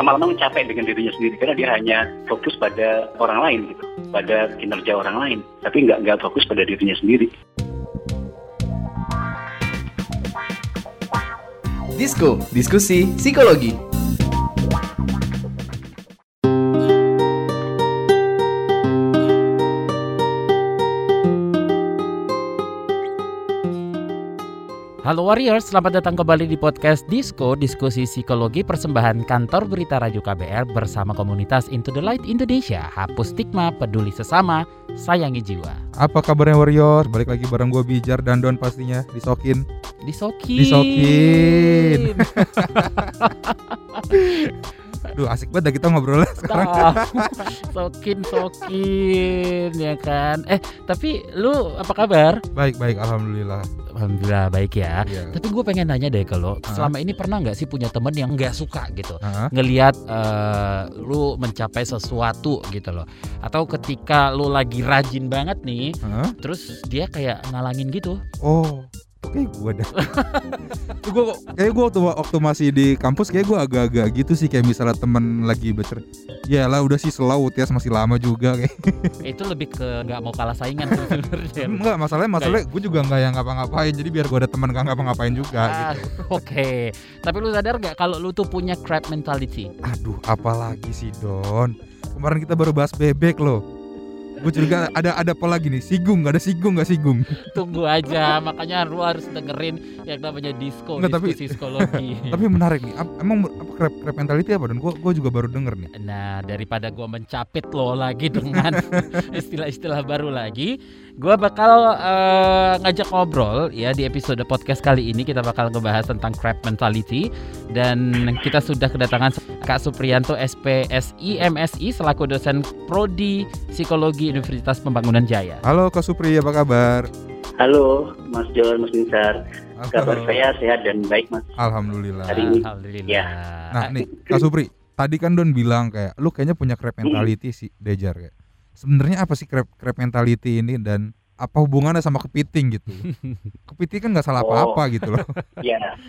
lama-lama capek dengan dirinya sendiri karena dia hanya fokus pada orang lain gitu, pada kinerja orang lain, tapi nggak nggak fokus pada dirinya sendiri. Disko, diskusi psikologi. Halo Warriors, selamat datang kembali di podcast Disco, diskusi psikologi persembahan kantor berita Radio KBR bersama komunitas Into the Light Indonesia. Hapus stigma, peduli sesama, sayangi jiwa. Apa kabarnya Warriors? Balik lagi bareng gue Bijar dan Don pastinya disokin. Disokin. Disokin. Aduh asik banget dah kita ngobrol sekarang. sokin, sokin, ya kan. Eh, tapi lu apa kabar? Baik, baik, alhamdulillah. Alhamdulillah baik ya. Iya. Tapi gue pengen nanya deh kalau selama ini pernah nggak sih punya temen yang nggak suka gitu Hah? ngelihat eh, lu mencapai sesuatu gitu loh atau ketika lu lagi rajin banget nih Hah? terus dia kayak ngalangin gitu Oh, kayak gue dah. Gua, kayak gue waktu, waktu masih di kampus kayak gue agak-agak gitu sih kayak misalnya temen lagi becer. Ya lah udah sih selaut ya masih lama juga kayak. itu lebih ke nggak mau kalah saingan sebenarnya Enggak, masalahnya masalahnya gue juga nggak yang ngapa-ngapain. Jadi biar gue ada teman nggak ngapa-ngapain juga Ah, gitu. oke tapi lu sadar nggak kalau lu tuh punya crab mentality Aduh, apalagi sih Don? Kemarin kita baru bahas bebek loh. Gue curiga ada ada apa lagi nih? Sigung, nggak ada sigung nggak sigung? tunggu aja makanya lu harus dengerin yang namanya disco Nggak, tapi- psikologi Tapi menarik nih. Emang apa crab, crab mentality apa Don? Gue gue juga baru denger nih. Nah, daripada gua mencapit lo lagi dengan istilah-istilah baru lagi, gua bakal eh, ngajak ngobrol ya di episode podcast kali ini kita bakal ngebahas tentang crab mentality dan kita sudah kedatangan Kak Supriyanto SPSI MSI selaku dosen prodi Psikologi Universitas Pembangunan Jaya. Halo Kak Supri, apa kabar? Halo, Mas John, Mas Binsar. Kabar saya sehat dan baik, Mas. Alhamdulillah. Hari ini. Alhamdulillah. Ya. Nah nih Kak Supri, tadi kan Don bilang kayak lu kayaknya punya crab mentality sih Dejar kayak. Sebenarnya apa sih crab crab mentality ini dan apa hubungannya sama kepiting gitu? Kepiting kan nggak salah Oh. apa-apa gitu loh. Ya.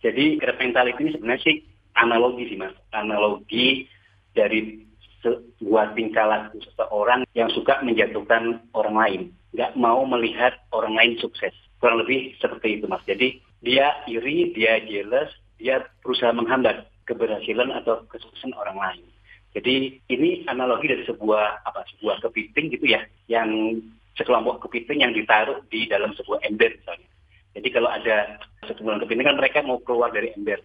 Jadi crab mentality ini sebenarnya sih analogi sih, Mas. Analogi dari sebuah tingkah laku seseorang yang suka menjatuhkan orang lain. Nggak mau melihat orang lain sukses. Kurang lebih seperti itu, Mas. Jadi dia iri, dia jealous, dia berusaha menghambat keberhasilan atau kesuksesan orang lain. Jadi ini analogi dari sebuah apa sebuah kepiting gitu ya, yang sekelompok kepiting yang ditaruh di dalam sebuah ember misalnya. Jadi kalau ada sekumpulan kepiting kan mereka mau keluar dari ember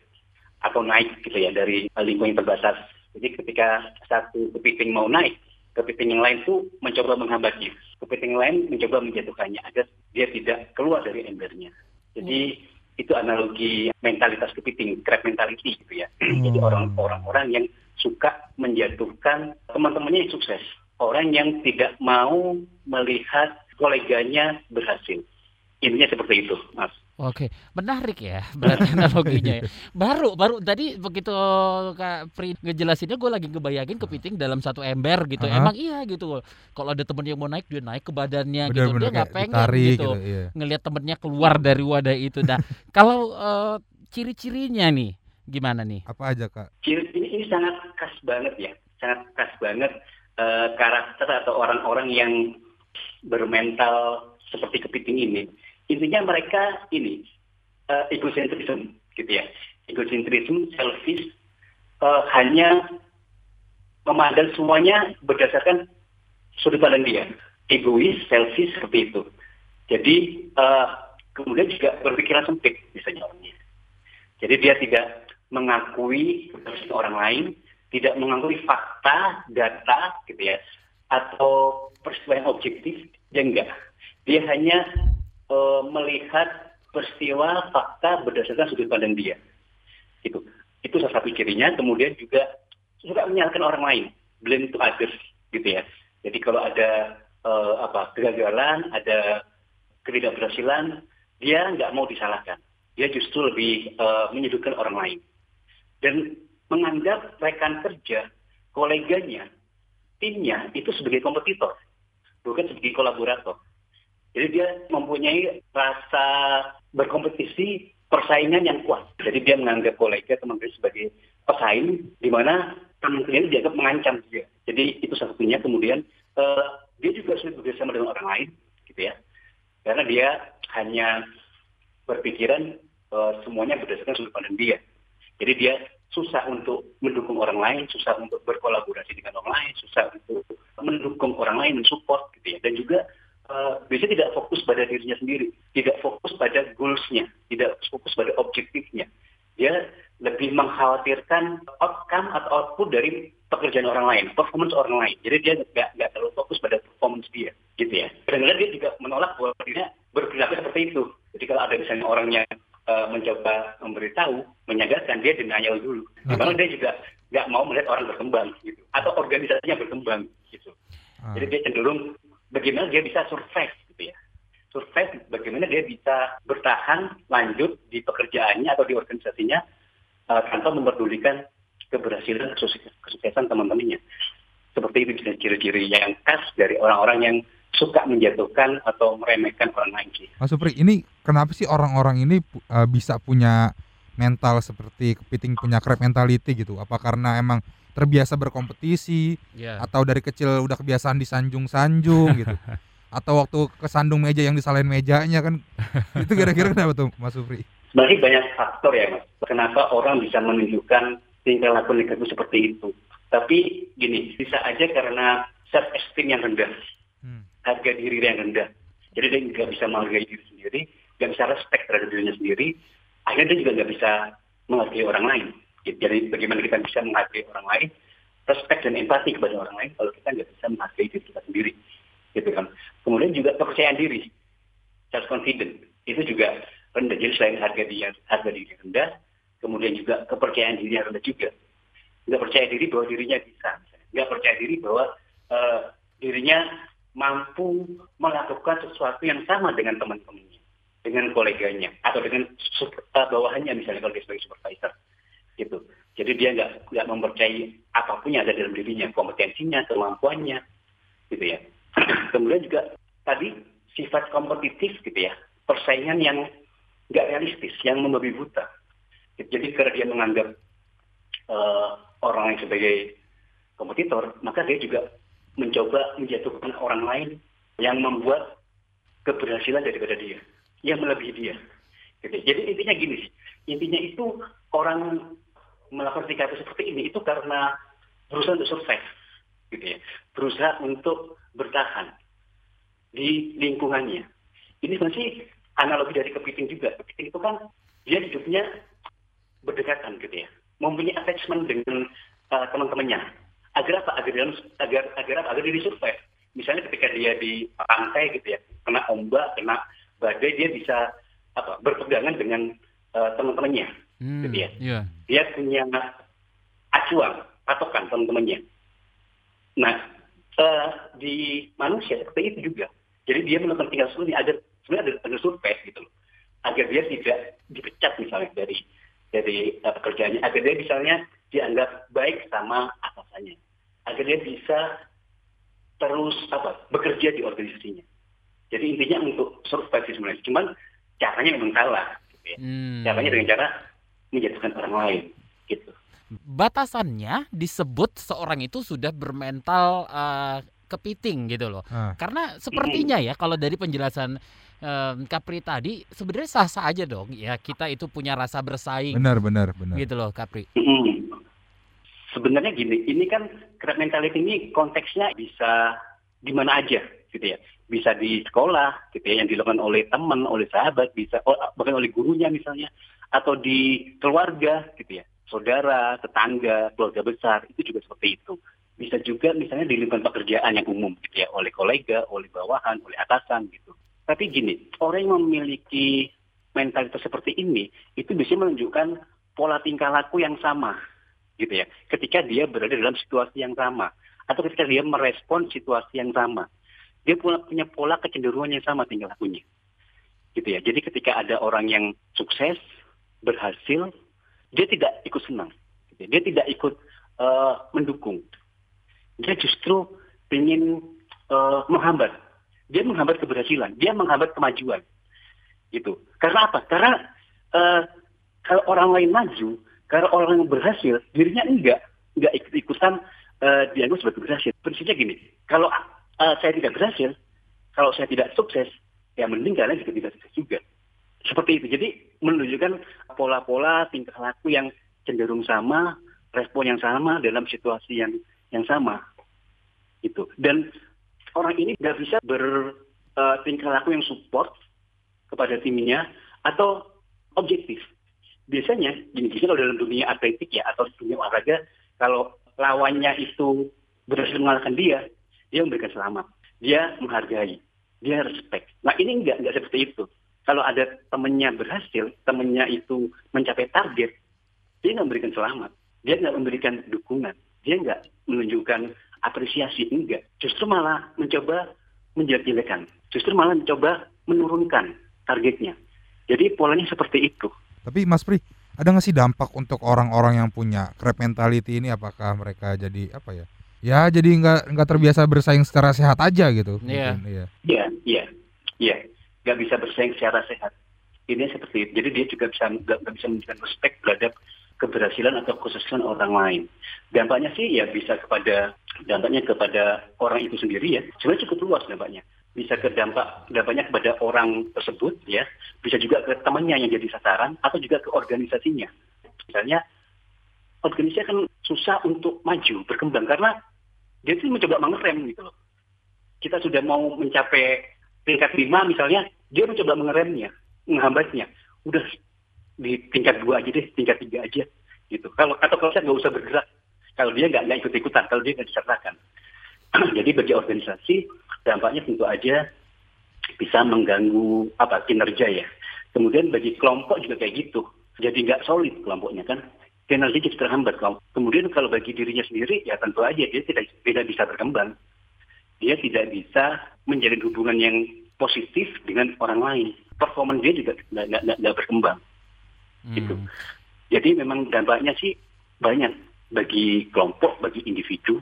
atau naik gitu ya dari lingkungan yang terbatas. Jadi ketika satu kepiting mau naik, kepiting yang lain tuh mencoba menghambatnya. Kepiting yang lain mencoba menjatuhkannya agar dia tidak keluar dari embernya. Jadi itu analogi mentalitas kepiting, crab mentality gitu ya. Jadi orang-orang yang suka menjatuhkan teman-temannya yang sukses. Orang yang tidak mau melihat koleganya berhasil. Intinya seperti itu, Mas. Oke, menarik ya berarti analoginya. ya. Baru baru tadi begitu Kak Pri ngejelasinnya gue lagi ngebayangin kepiting dalam satu ember gitu. Aha. Emang iya gitu. Kalau ada temen yang mau naik dia naik ke badannya gitu. Bener-bener Dia nggak pengen ditarik gitu, gitu. Iya. ngelihat temennya keluar dari wadah itu. Nah, kalau eh, ciri-cirinya nih gimana nih? Apa aja kak? Ciri ini, ini sangat khas banget ya, sangat khas banget eh, karakter atau orang-orang yang bermental seperti kepiting ini. Intinya mereka ini uh, egocentrism gitu ya, egocentrism, selfish, eh, hanya memandang semuanya berdasarkan sudut pandang dia, egois, selfish seperti itu. Jadi eh, kemudian juga berpikiran sempit misalnya orangnya. Jadi dia tidak mengakui orang lain, tidak mengakui fakta, data, gitu ya, atau yang objektif, dia enggak. Dia hanya eh, melihat peristiwa, fakta berdasarkan sudut pandang dia. Itu, itu salah satu cirinya. Kemudian juga suka menyalahkan orang lain, blame to others, gitu ya. Jadi kalau ada eh, apa kegagalan, ada ketidakberhasilan, dia nggak mau disalahkan. Dia justru lebih eh, menyudutkan orang lain dan menganggap rekan kerja, koleganya, timnya itu sebagai kompetitor, bukan sebagai kolaborator. Jadi dia mempunyai rasa berkompetisi persaingan yang kuat. Jadi dia menganggap kolega teman kerja sebagai pesaing, di mana teman kerja dianggap mengancam dia. Jadi itu satunya. Kemudian uh, dia juga sulit bekerjasama dengan orang lain, gitu ya. Karena dia hanya berpikiran uh, semuanya berdasarkan sudut pandang dia. Jadi dia susah untuk mendukung orang lain, susah untuk berkolaborasi dengan orang lain, susah untuk mendukung orang lain, mensupport gitu ya. Dan juga uh, biasanya tidak fokus pada dirinya sendiri, tidak fokus pada goalsnya, tidak fokus pada objektifnya. Dia lebih mengkhawatirkan outcome atau output dari pekerjaan orang lain, performance orang lain. Jadi dia nggak nggak terlalu fokus pada performance dia, gitu ya. Dan dia juga menolak bahwa dirinya berperilaku seperti itu. Jadi kalau ada misalnya orangnya uh, mencoba memberitahu, menyadarkan dia denial dulu. Karena dia juga nggak mau melihat orang berkembang gitu, atau organisasinya berkembang gitu. Ah. Jadi dia cenderung bagaimana dia bisa survive gitu ya. Survive bagaimana dia bisa bertahan lanjut di pekerjaannya atau di organisasinya uh, tanpa memperdulikan keberhasilan kesuksesan teman-temannya. Seperti itu ciri-ciri yang khas dari orang-orang yang suka menjatuhkan atau meremehkan orang lain sih. Mas Supri, ini kenapa sih orang-orang ini uh, bisa punya mental seperti kepiting punya crab mentality gitu? Apa karena emang terbiasa berkompetisi Ya. atau dari kecil udah kebiasaan disanjung-sanjung gitu? Atau waktu kesandung meja yang disalahin mejanya kan? itu kira-kira kenapa tuh Mas Supri? Sebenarnya banyak faktor ya mas. Kenapa orang bisa menunjukkan tingkah laku negatif seperti itu. Tapi gini, bisa aja karena self esteem yang rendah. Harga diri yang rendah. Jadi dia nggak bisa menghargai diri sendiri, nggak bisa respect terhadap dirinya sendiri. Akhirnya dia juga nggak bisa menghargai orang lain. Jadi bagaimana kita bisa menghargai orang lain, respect dan empati kepada orang lain kalau kita nggak bisa menghargai diri kita sendiri, gitu kan. Kemudian juga kepercayaan diri, self confident itu juga rendah. Jadi selain harga diri harga diri rendah, kemudian juga kepercayaan diri yang rendah juga. Nggak percaya diri bahwa dirinya bisa, nggak percaya diri bahwa eh, dirinya mampu melakukan sesuatu yang sama dengan teman-temannya, dengan koleganya, atau dengan eh, bawahannya misalnya kalau dia sebagai supervisor, gitu. Jadi dia nggak nggak mempercayai apa pun yang ada dalam dirinya, kompetensinya, kemampuannya, gitu ya. Kemudian juga tadi sifat kompetitif gitu ya, persaingan yang nggak realistis, yang membabi buta. Jadi karena dia menganggap eh, orang lain sebagai kompetitor, maka dia juga mencoba menjatuhkan orang lain yang membuat keberhasilan daripada dia, yang melebihi dia. Gitu. Jadi intinya gini intinya itu orang melakukan sikap seperti ini itu karena berusaha untuk survive, gitu ya, berusaha untuk bertahan di lingkungannya. Ini sebenarnya analogi dari kepiting juga. Kepiting itu kan dia hidupnya berdekatan gitu ya, mempunyai attachment dengan uh, teman-temannya. Agar apa? Agar agar agar apa? Agar dia survive. Misalnya ketika dia di pantai gitu ya, kena ombak, kena badai, dia bisa apa? Berpegangan dengan uh, teman-temannya. Hmm, Gitu ya. Iya. Dia punya acuan, patokan teman-temannya. Nah, eh, di manusia seperti itu juga. Jadi dia melakukan tinggal sendiri agar sebenarnya ada, ada survei gitu loh. Agar dia tidak dipecat misalnya dari dari eh, pekerjaannya, agar dia misalnya dianggap baik sama atasannya. Agar dia bisa terus apa bekerja di organisasinya. Jadi intinya untuk survive sebenarnya. Cuman caranya memang salah. Gitu ya. Hmm. Caranya dengan cara menjatuhkan orang lain gitu. Batasannya disebut seorang itu sudah bermental eh, kepiting gitu loh. Ah. Karena sepertinya ya kalau dari penjelasan em, Kapri tadi sebenarnya sah-sah aja dong ya kita itu punya rasa bersaing Benar, benar, benar. gitu loh Kapri. Mm. Sebenarnya gini, ini kan crab mentality ini konteksnya bisa di mana aja gitu ya. Bisa di sekolah gitu ya yang dilakukan oleh teman, oleh sahabat, bisa oh, bahkan oleh gurunya misalnya atau di keluarga gitu ya. Saudara, tetangga, keluarga besar itu juga seperti itu. Bisa juga misalnya di lingkungan pekerjaan yang umum gitu ya, oleh kolega, oleh bawahan, oleh atasan gitu. Tapi gini, orang yang memiliki mentalitas seperti ini itu bisa menunjukkan pola tingkah laku yang sama gitu ya. Ketika dia berada dalam situasi yang sama. Atau ketika dia merespon situasi yang sama. Dia punya, punya pola kecenderungan yang sama tingkah lakunya. Gitu ya. Jadi ketika ada orang yang sukses berhasil dia tidak ikut senang. Gitu ya. dia tidak ikut eh, mendukung. Dia justru ingin eh, menghambat. Dia menghambat keberhasilan. Dia menghambat kemajuan. Gitu. Karena apa? Karena eh, kalau orang lain maju, kalau orang yang berhasil, dirinya enggak, enggak ikut-ikutan eh, dianggap sebagai berhasil. Prinsipnya gini, kalau eh, saya tidak berhasil, kalau saya tidak sukses, ya mending kalian juga tidak sukses juga. Seperti itu. Jadi menunjukkan pola-pola tingkah laku yang cenderung sama, respon yang sama dalam situasi yang yang sama. Itu. Dan orang ini nggak bisa bertingkah laku yang support kepada timnya atau objektif. Biasanya, gini, kalau dalam dunia atletik ya atau dunia olahraga, kalau lawannya itu berhasil mengalahkan dia, dia memberikan selamat, dia menghargai, dia respect. Nah ini enggak, enggak seperti itu. Kalau ada temennya berhasil, temennya itu mencapai target, dia nggak memberikan selamat, dia nggak memberikan dukungan, dia nggak menunjukkan apresiasi, enggak. Justru malah mencoba menjelek-jelekan, justru malah mencoba menurunkan targetnya. Jadi polanya seperti itu. Tapi Mas Pri, ada nggak sih dampak untuk orang-orang yang punya crab mentality ini? Apakah mereka jadi apa ya? Ya jadi nggak nggak terbiasa bersaing secara sehat aja gitu. Iya. Iya. Iya, iya, iya. Nggak bisa bersaing secara sehat. Ini seperti itu. Jadi dia juga bisa nggak nggak bisa memberikan respect terhadap keberhasilan atau kesuksesan orang lain. Dampaknya sih ya bisa kepada dampaknya kepada orang itu sendiri ya. Sebenarnya cukup luas dampaknya. Bisa ke dampak dampaknya kepada orang tersebut ya. Bisa juga ke temannya yang jadi sasaran atau juga ke organisasinya. Misalnya organisasi kan susah untuk maju berkembang karena dia tuh mencoba mengerem gitu loh. Kita sudah mau mencapai tingkat lima misalnya, dia mencoba mengeremnya, menghambatnya. Udah di tingkat dua aja deh, tingkat tiga aja gitu. Kalau atau kalau saya nggak usah bergerak, kalau dia nggak nggak ikut ikutan, kalau dia nggak disertakan. Jadi bagi organisasi dampaknya tentu aja bisa mengganggu apa kinerja ya. Kemudian bagi kelompok juga kayak gitu. Jadi nggak solid kelompoknya kan. Kinerja jadi terhambat. Kemudian kalau bagi dirinya sendiri ya tentu aja dia tidak tidak bisa berkembang. Dia tidak bisa menjalin hubungan yang positif dengan orang lain. Performa dia juga nggak- berkembang. Gitu. Hmm. Jadi memang dampaknya sih banyak bagi kelompok, bagi individu,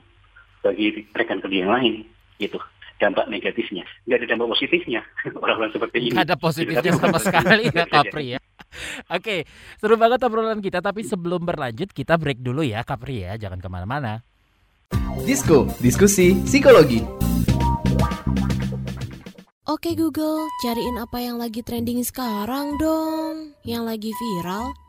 bagi rekan kerja yang lain, gitu. Dampak negatifnya, nggak ada dampak positifnya orang-orang seperti ini. Nggak ada positifnya Gitu. sama sekali ya. Kapri ya. Oke, seru banget obrolan kita. Tapi sebelum berlanjut, kita break dulu ya Kapri ya. Jangan ke mana-mana. Disko, diskusi psikologi. Oke Google, cariin apa yang lagi trending sekarang dong. Yang lagi viral,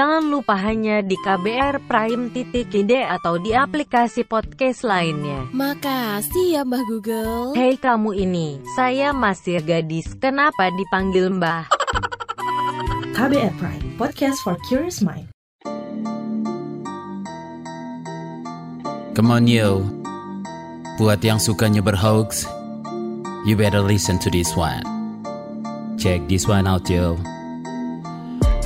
Jangan lupa hanya di KBR Prime titik ide atau di aplikasi podcast lainnya. Makasih ya Mbah Google. Hei kamu ini, saya masih gadis, kenapa dipanggil mbah? KBR Prime, podcast for curious mind. Come on yo. Buat yang suka nyebar hoax, you better listen to this one. Check this one out yo.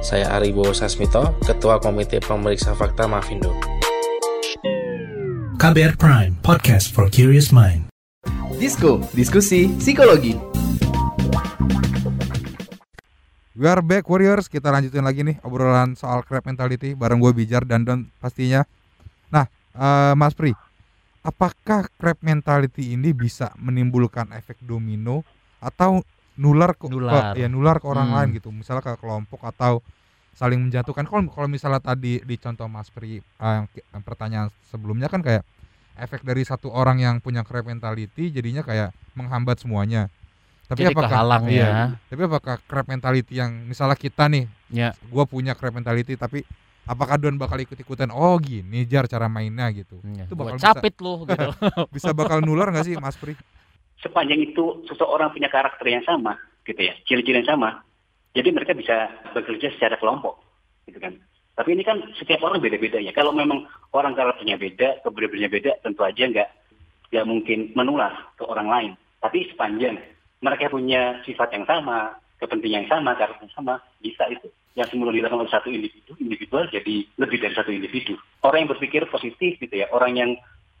Saya Ari Bowo Sasmito, Ketua Komite Pemeriksa Fakta Mafindo. KBR Prime, podcast for curious mind. Disko, diskusi psikologi. We are back Warriors, kita lanjutin lagi nih obrolan soal crab mentality bareng gue Bijar dan Don pastinya. Nah, eh, Mas Pri, apakah crab mentality ini bisa menimbulkan efek domino atau nular ke, Nular. ke- ya nular ke orang Hmm. lain gitu, misalnya ke kelompok atau saling menjatuhkan. Kalau kalau misalnya tadi di contoh Mas Pri eh, yang pertanyaan sebelumnya kan kayak efek dari satu orang yang punya crab mentality jadinya kayak menghambat semuanya. Tapi Jadi apakah kehalang iya, ya. tapi apakah crab mentality yang misalnya kita nih, Ya. gue punya crab mentality tapi apakah Don bakal ikut-ikutan oh gini jar cara mainnya gitu Iya, itu gua bakal capit lu gitu. bisa bakal nular nggak sih Mas Pri sepanjang itu seseorang punya karakter yang sama, gitu ya, ciri-ciri yang sama, jadi mereka bisa bekerja secara kelompok, gitu kan. Tapi ini kan setiap orang beda-beda ya. Kalau memang orang karakternya beda, kepribadiannya beda, tentu aja nggak nggak mungkin menular ke orang lain. Tapi sepanjang mereka punya sifat yang sama, kepentingan yang sama, karakter yang sama, bisa itu. Yang semula dilakukan oleh satu individu, individual jadi lebih dari satu individu. Orang yang berpikir positif gitu ya, orang yang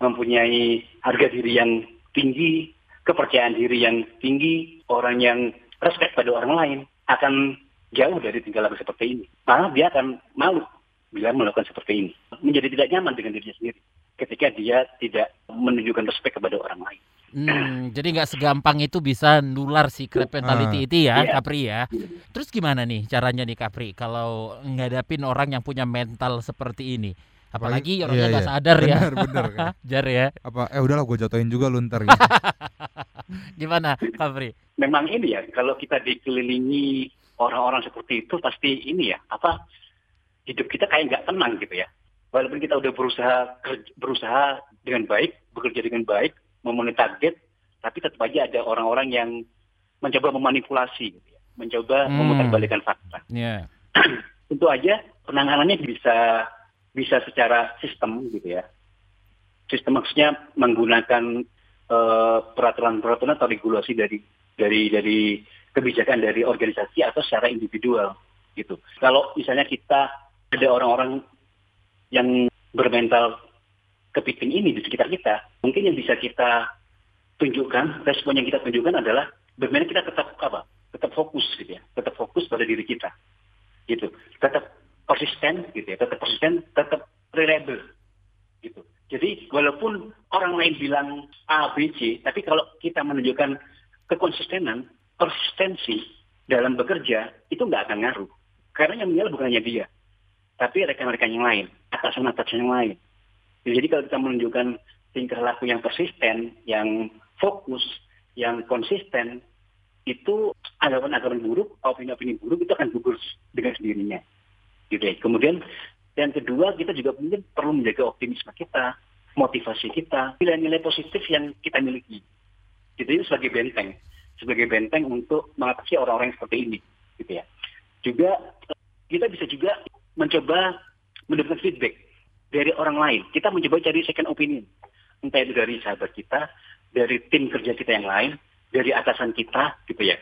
mempunyai harga diri yang tinggi, kepercayaan diri yang tinggi, orang yang respect pada orang lain akan jauh dari tingkah laku seperti ini. Malah dia akan malu bila melakukan seperti ini. Menjadi tidak nyaman dengan dirinya sendiri ketika dia tidak menunjukkan respect kepada orang lain. Hmm, jadi nggak segampang itu bisa nular si crab mentality Ah. itu ya, Iya. Kapri ya. Terus gimana nih caranya nih Kapri kalau ngadapin orang yang punya mental seperti ini? Apalagi Apalagi- orangnya iya, nggak iya. sadar ya. Benar, benar, kan. Jar ya. apa eh udahlah gue jatuhin juga lu ntar gitu. Gimana Kapri? Memang ini ya, kalau kita dikelilingi orang-orang seperti itu pasti ini ya, apa hidup kita kayak nggak tenang gitu ya. Walaupun kita udah berusaha berusaha dengan baik, bekerja dengan baik, memenuhi target, tapi tetap aja ada orang-orang yang mencoba memanipulasi, gitu ya. mencoba Hmm. memutarbalikkan fakta. Ya. Tentu aja penanganannya bisa bisa secara sistem gitu ya. Sistem maksudnya menggunakan eh, peraturan-peraturan atau regulasi dari dari dari kebijakan dari organisasi atau secara individual gitu. Kalau misalnya kita ada orang-orang yang bermental kepiting ini di sekitar kita, mungkin yang bisa kita tunjukkan, respon yang kita tunjukkan adalah bagaimana kita tetap apa? Tetap fokus gitu ya, tetap fokus pada diri kita, gitu. Tetap konsisten gitu ya, tetap reliable, gitu. Jadi walaupun orang lain bilang A, B, C, tapi kalau kita menunjukkan kekonsistenan, persistensi dalam bekerja itu nggak akan ngaruh. Karena yang menilai bukan hanya dia, tapi rekan-rekan yang lain, atasan-atasan yang lain. Jadi kalau kita menunjukkan tingkah laku yang persisten, yang fokus, yang konsisten, itu anggapan-anggapan buruk, opini-opini buruk itu akan gugur dengan sendirinya. Gitu ya. Kemudian yang kedua kita juga mungkin perlu menjaga optimisme kita, motivasi kita, nilai-nilai positif yang kita miliki. Gitu itu sebagai benteng, sebagai benteng untuk mengatasi orang-orang seperti ini, gitu ya. Juga kita bisa juga mencoba mendapatkan feedback dari orang lain. Kita mencoba cari second opinion, entah itu dari sahabat kita, dari tim kerja kita yang lain, dari atasan kita, gitu ya.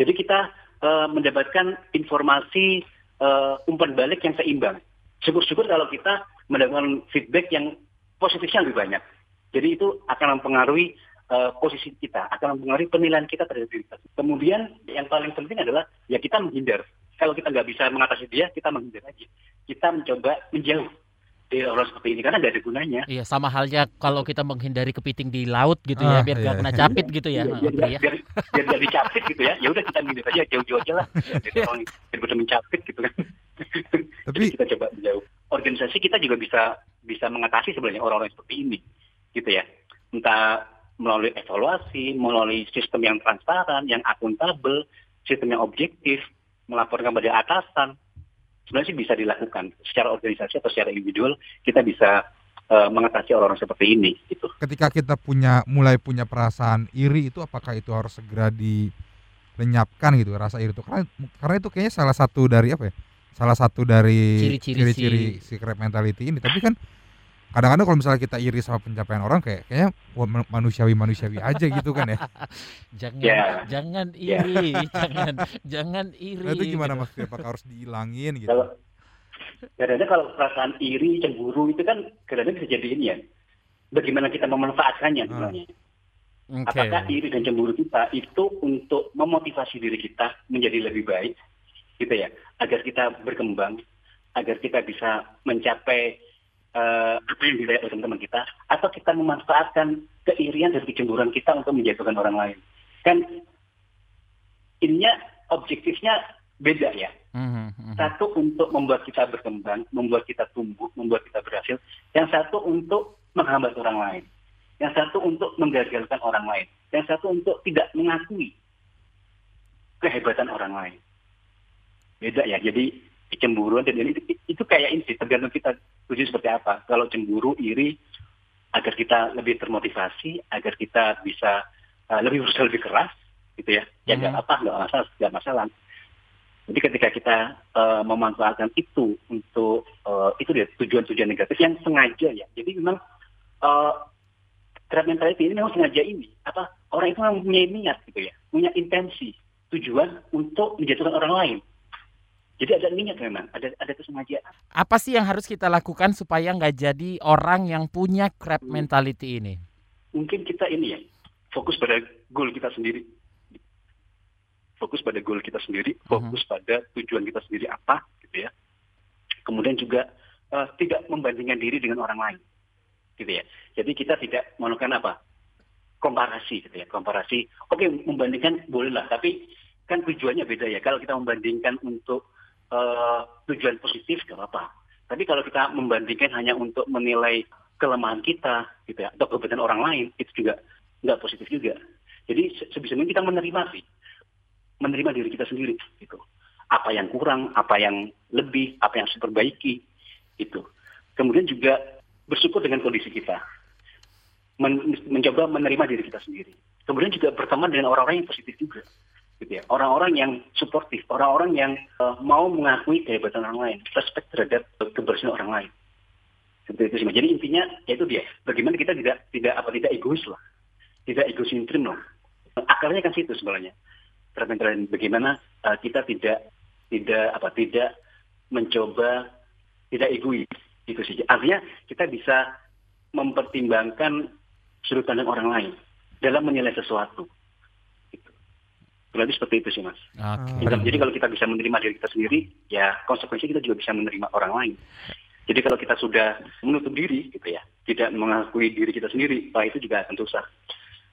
Jadi kita eh, mendapatkan informasi eh, umpan balik yang seimbang. Syukur-syukur kalau kita mendapatkan feedback yang positifnya lebih banyak. Jadi itu akan mempengaruhi eh, posisi kita, akan mempengaruhi penilaian kita terhadap diri kita. Kemudian yang paling penting adalah ya kita menghindar. Kalau kita nggak bisa mengatasi dia, kita menghindar aja. Kita mencoba menjauh dari orang seperti ini karena nggak ada gunanya. Iya, sama halnya kalau kita menghindari kepiting di laut gitu ya, Ah, biar iya. gak kena capit gitu ya, Iya, biar, Kapri ya. biar, biar nggak dicapit gitu ya. Ya udah kita menghindar aja jauh-jauh aja lah. Jadi orang daripada mencapit gitu kan. Tapi Jadi kita coba menjauh. Organisasi kita juga bisa bisa mengatasi sebenarnya orang-orang seperti ini, gitu ya. Entah melalui evaluasi, melalui sistem yang transparan, yang akuntabel, sistem yang objektif, melaporkan pada atasan. Sebenarnya sih bisa dilakukan secara organisasi atau secara individual kita bisa eh, mengatasi orang-orang seperti ini, gitu. ketika kita punya mulai punya perasaan iri itu apakah itu harus segera dilenyapkan gitu rasa iri itu karena karena itu kayaknya salah satu dari apa ya salah satu dari Ciri-ciri si crab mentality ini tapi kan kadang-kadang kalau misalnya kita iri sama pencapaian orang kayak kayaknya wah, manusiawi manusiawi aja gitu kan ya Jangan Ya. jangan Ya. iri, jangan jangan iri. nah, itu gimana gitu. mas apakah harus dihilangin gitu Kalau kadang-kadang kalau perasaan iri, cemburu itu kan kadang-kadang bisa jadi ini ya. Bagaimana kita memanfaatkannya Ah. sebenarnya. Oke. Apakah iri dan cemburu kita itu untuk memotivasi diri kita menjadi lebih baik, gitu ya, agar kita berkembang, agar kita bisa mencapai eh, apa yang dilihat oleh teman-teman kita, atau kita memanfaatkan keirian dan kecemburuan kita untuk menjatuhkan orang lain. Kan ininya objektifnya beda ya. Mhm, mhm. Satu untuk membuat kita berkembang, membuat kita tumbuh, membuat kita berhasil. Yang satu untuk menghambat orang lain. Yang satu untuk menggagalkan orang lain. Yang satu untuk tidak mengakui kehebatan orang lain. Beda ya. Jadi kecemburuan dan itu, itu kayak ini sih, tergantung kita tujuan seperti apa. Kalau cemburu, iri, agar kita lebih termotivasi, agar kita bisa uh, lebih berusaha lebih keras, gitu ya. Ya nggak Hmm. apa, nggak masalah, nggak masalah. Jadi ketika kita uh, memanfaatkan itu untuk uh, itu dia tujuan-tujuan negatif yang sengaja ya. Jadi memang uh, trap mentality ini memang sengaja ini apa orang itu memang punya niat gitu ya, punya intensi, tujuan untuk menjatuhkan orang lain. Jadi ada niat memang, ada ada kesengajaan. Apa sih yang harus kita lakukan supaya nggak jadi orang yang punya crab mentality ini? Mungkin kita ini ya fokus pada goal kita sendiri, fokus pada goal kita sendiri, fokus pada tujuan kita sendiri apa, gitu ya. Kemudian juga eh, tidak membandingkan diri dengan orang lain, gitu ya. Jadi kita tidak melakukan apa komparasi, gitu ya. Komparasi, oke membandingkan bolehlah, tapi kan tujuannya beda ya. Kalau kita membandingkan untuk eh, tujuan positif, nggak apa-apa. Tapi kalau kita membandingkan hanya untuk menilai kelemahan kita, gitu ya, atau kebetulan orang lain, itu juga nggak positif juga. Jadi se- sebisa mungkin kita menerima sih, menerima diri kita sendiri, gitu. Apa yang kurang, apa yang lebih, apa yang diperbaiki, itu. Kemudian juga bersyukur dengan kondisi kita, Men- mencoba menerima diri kita sendiri. Kemudian juga berteman dengan orang-orang yang positif juga, gitu ya. Orang-orang yang suportif, orang-orang yang eh, mau mengakui kehebatan orang lain, respect terhadap kebersihan orang lain. Seperti itu sih. Jadi intinya yaitu dia, bagaimana kita tidak tidak apa tidak egois lah, tidak egosentrim lah. Akarnya kan situ sebenarnya. Terpenting bagaimana eh, kita tidak tidak apa tidak mencoba tidak egois itu sih. Artinya kita bisa mempertimbangkan sudut pandang orang lain dalam menilai sesuatu. Berarti seperti itu sih mas. Oke. Jadi- Jadi kalau kita bisa menerima diri kita sendiri, ya konsekuensi kita juga bisa menerima orang lain. Jadi kalau kita sudah menutup diri, gitu ya, tidak mengakui diri kita sendiri, wah itu juga akan susah.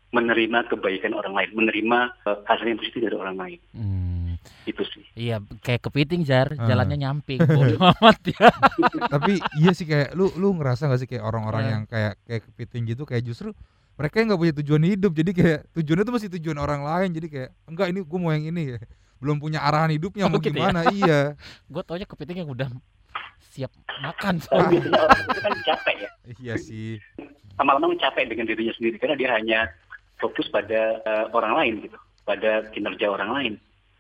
Menerima kebaikan orang lain, menerima eh, hal yang positif dari orang lain, Hmm, itu sih. iya kayak kepiting jar, Ah. jalannya nyamping. Bodoh amat ya. Tapi iya sih kayak lu lu ngerasa gak sih kayak orang-orang Eh. yang kayak kayak kepiting gitu kayak justru mereka yang nggak punya tujuan hidup jadi kayak tujuannya tuh masih tujuan orang lain jadi kayak enggak ini gue mau yang ini ya belum punya arahan hidupnya Oh, mau gitu ya? gimana iya Gue taunya kepiting yang udah siap makan. Tapi biasanya orang itu kan capek ya, iya sih lama-lama capek dengan dirinya sendiri karena dia hanya fokus pada eh, orang lain gitu, pada kinerja orang lain,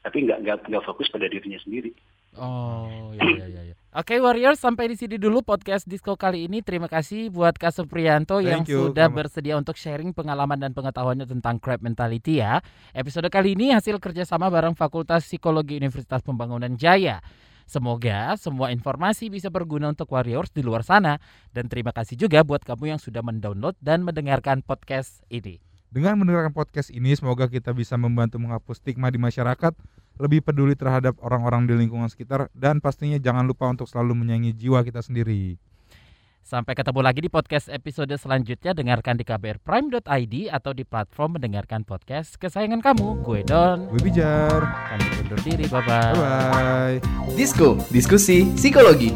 tapi nggak nggak nggak fokus pada dirinya sendiri. Oh, iya iya iya. Oke Warriors, sampai di sini dulu podcast Disco kali ini. Terima kasih buat Kak Supriyanto yang Thank you, sudah Kak Ma- bersedia untuk sharing pengalaman dan pengetahuannya tentang crab mentality ya. Episode kali ini hasil kerjasama bareng Fakultas Psikologi Universitas Pembangunan Jaya. Semoga semua informasi bisa berguna untuk Warriors di luar sana. Dan terima kasih juga buat kamu yang sudah mendownload dan mendengarkan podcast ini. dengan mendengarkan podcast ini semoga kita bisa membantu menghapus stigma di masyarakat lebih peduli terhadap orang-orang di lingkungan sekitar dan pastinya jangan lupa untuk selalu menyayangi jiwa kita sendiri Sampai ketemu lagi di podcast episode selanjutnya. Dengarkan di kbrprime.id atau di platform mendengarkan podcast kesayangan kamu. Gue Don. gue bijar Kami undur diri. Bye-bye. bye bye Disko, diskusi psikologi.